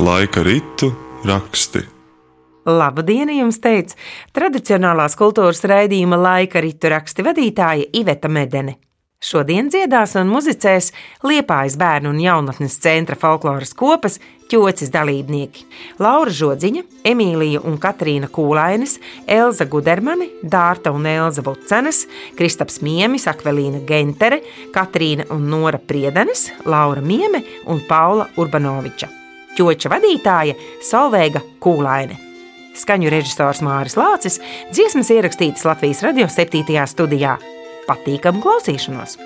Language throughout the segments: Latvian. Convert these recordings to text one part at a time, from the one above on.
Laika ritu raksti. Labu dienu jums teica tradicionālās kultūras raidījuma laika ritu raksti vadītāja Iveta Medene. Šodien dziedās un muzicēs Liepājas bērnu un jaunatnes centra folkloras kopas ķocis dalībnieki - Laura Žodziņa, Emīlija un Katrīna Kūlainis, Elza Gudermani, Dārta un Elza Bucenes, Kristaps Miemis, Akvelīna Gentere, Katrīna un Nora Priedanes, Laura Mieme un Paula Urbanoviča. Ķoča vadītāja Solveiga Kūlaine. Skaņu režisors Māris Lācis, dziesmas ierakstītas Latvijas radio 7. studijā patīkamu klausīšanos!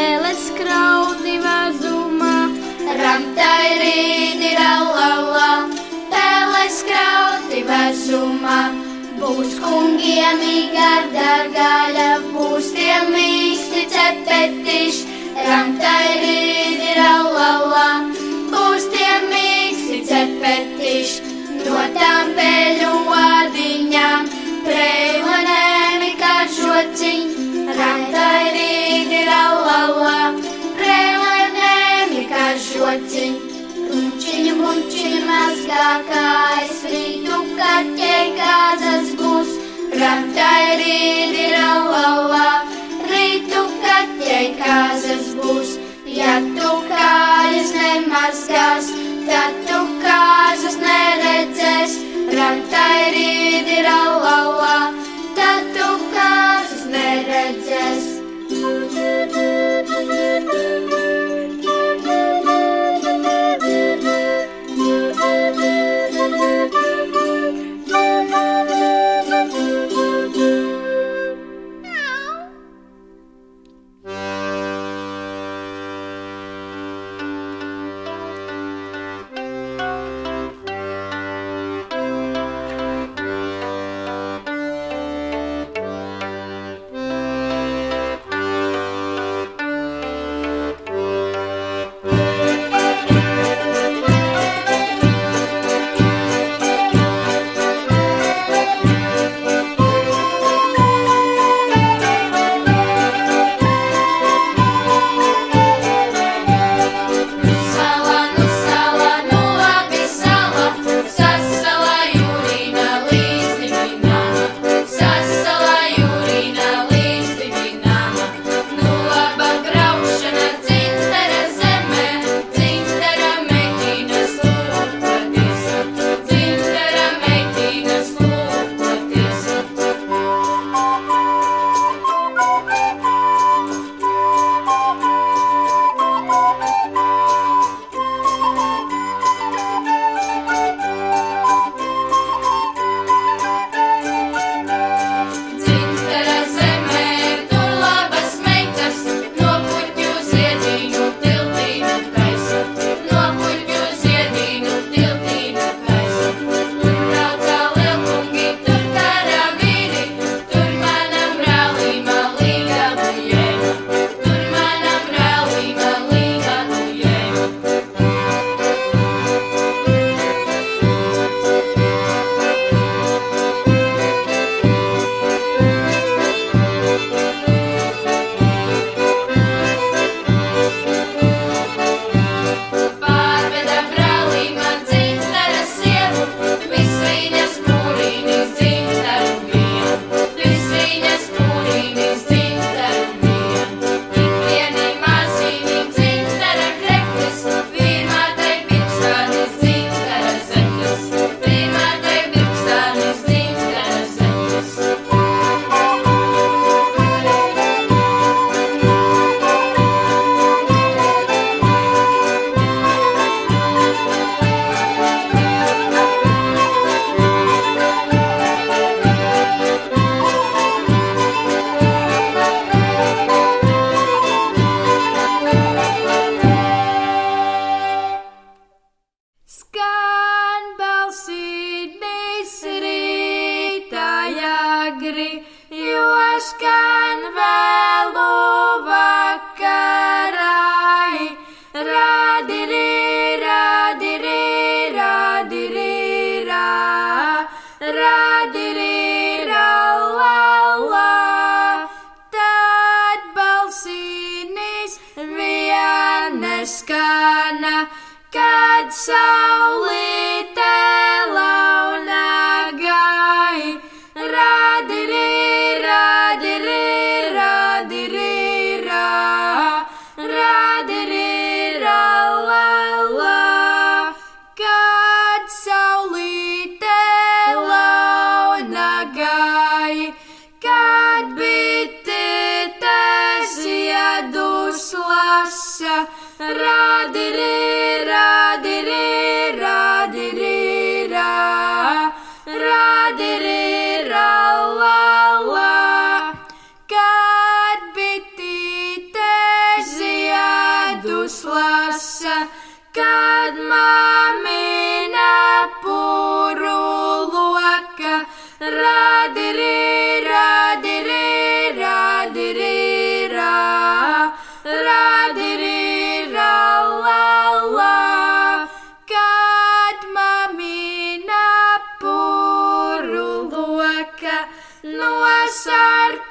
Braukt, pēles krauti vazumā. Ramtai rīdi rallallā, pēles krauti vezumā. Būs kungiem garda gaļa, būs tiem mīksti cepetiši. Ramtai rīdi rallallā, būs tiem mīksti cepetiši. No tām peļu kā žociņ. Runčiņu, munčiņu mazgākais, rītu kaķei kāzas radere. No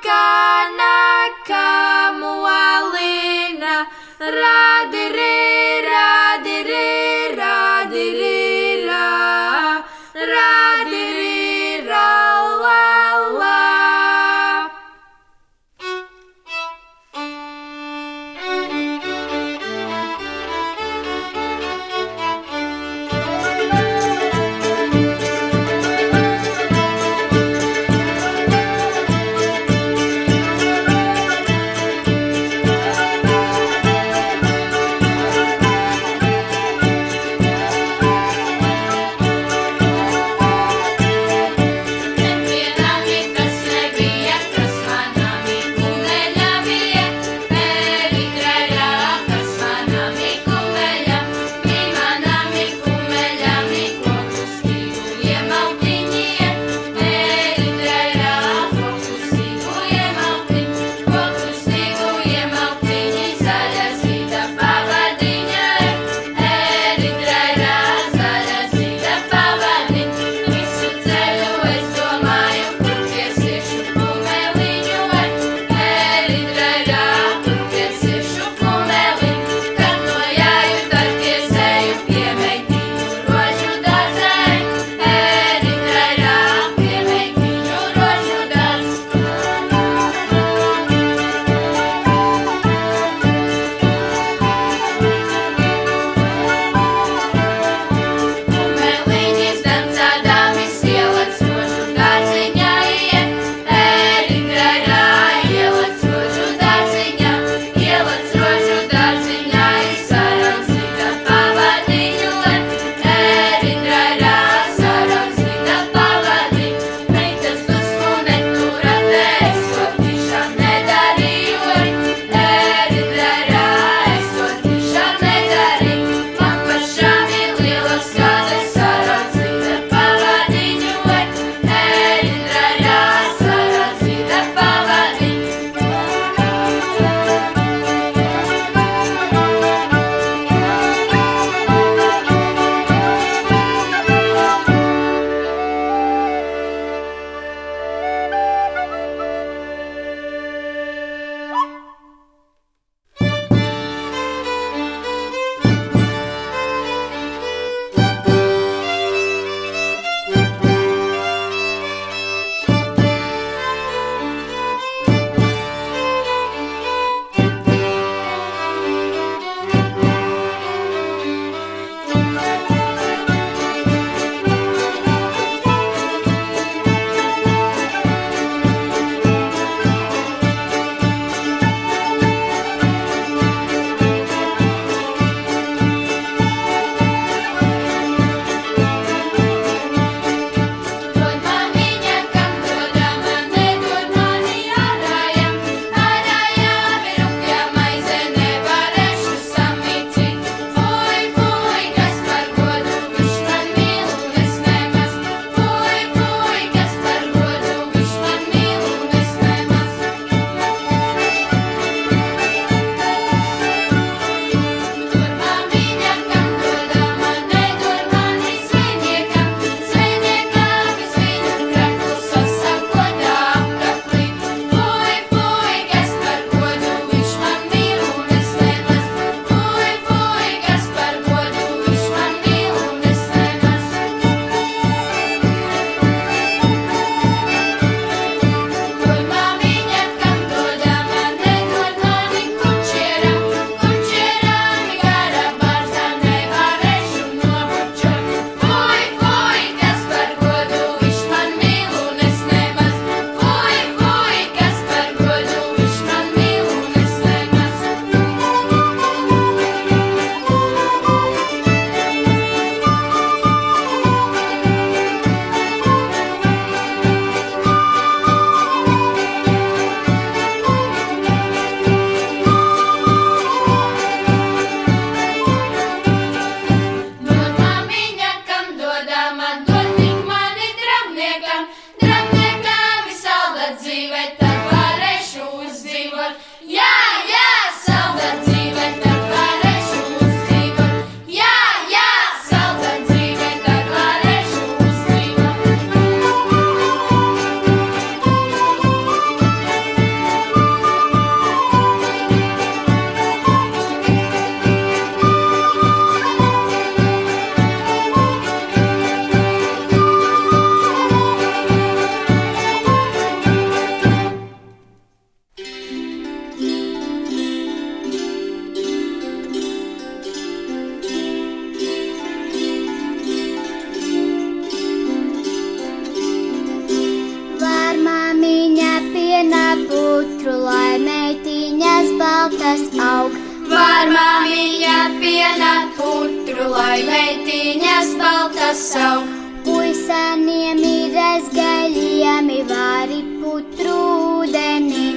piena putru, lai meitiņas baltas aug. Var māmiņa piena putru, lai meitiņas baltas aug. Puisaniem ir aizgaļiemi vari putru ūdeni.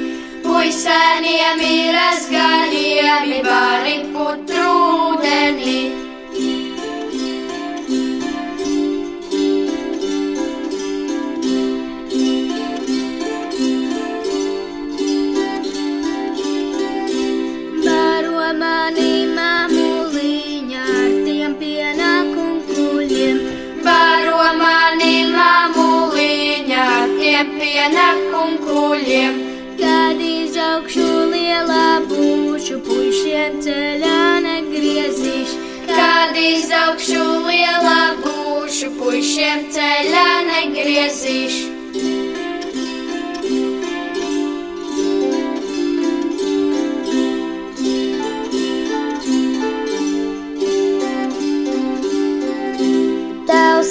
Puisaniem ir aizgaļiemi vari putru ūdeni. Ar tiem pienākumiem. Kad izaugšu lielā būšu, puišiem ceļā negriezīšu. Kad izaugšu lielā būšu, puišiem ceļā negriezīšu.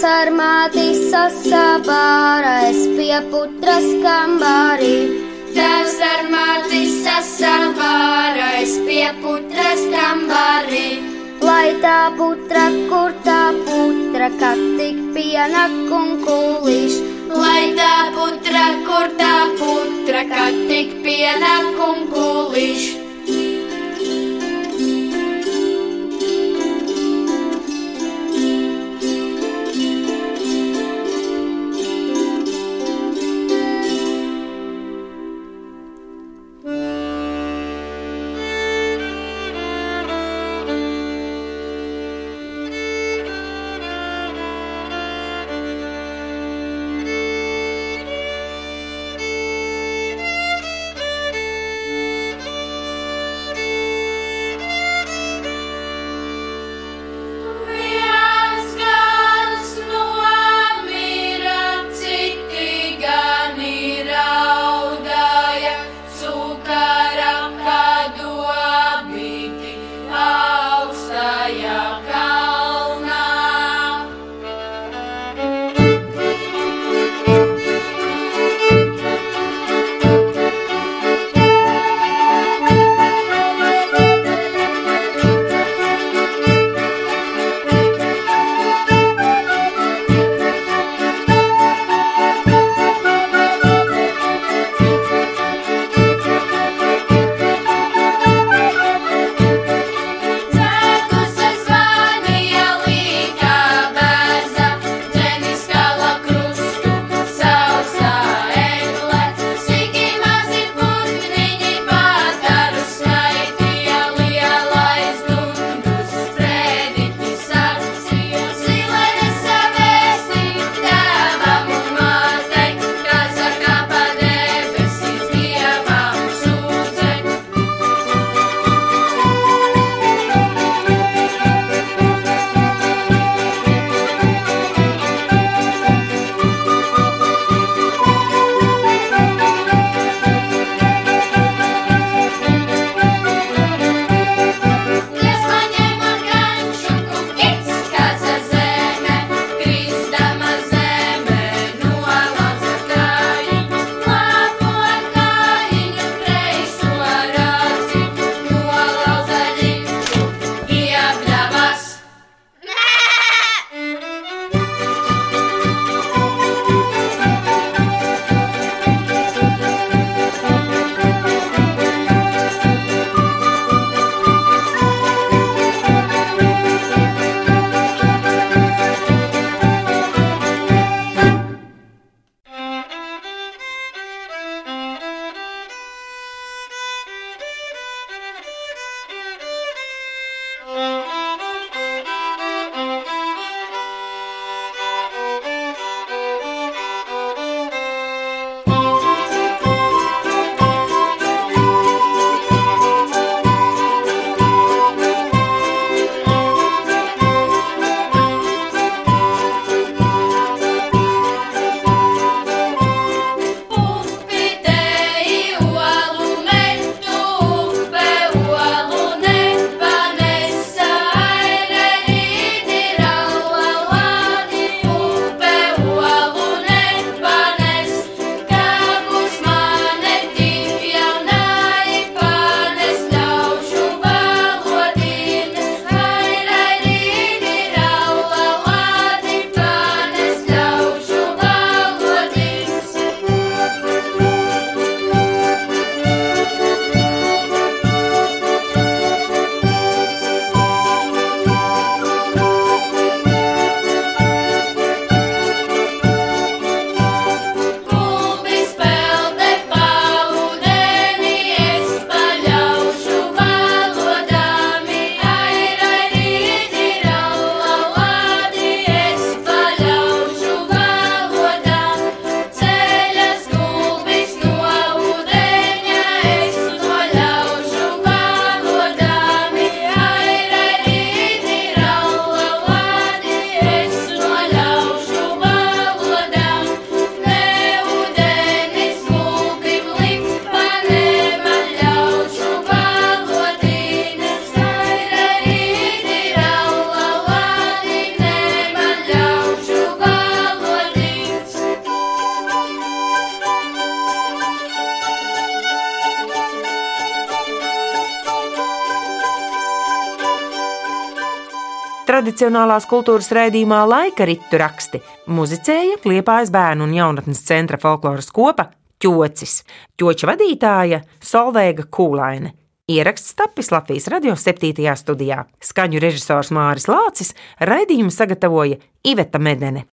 Tēvs ar māti sasabārais pie putras kambarī. Tēvs ar māti sasabārais pie putras kambarī. Lai tā putra, kur tā putra, kad tik pienak un kulīš. Lai tā putra, kur tā putra, kad tik pienak un kulīš. Tradicionālās kultūras raidījumā laika ritu raksti muzicēja Liepājas bērnu un jaunatnes centra folkloras kopa Ķocis, ķoča vadītāja Solveiga Kūlaine. Ieraksts tapis Latvijas radio 7. studijā. Skaņu režisors Māris Lācis, raidījumu sagatavoja Iveta Medene.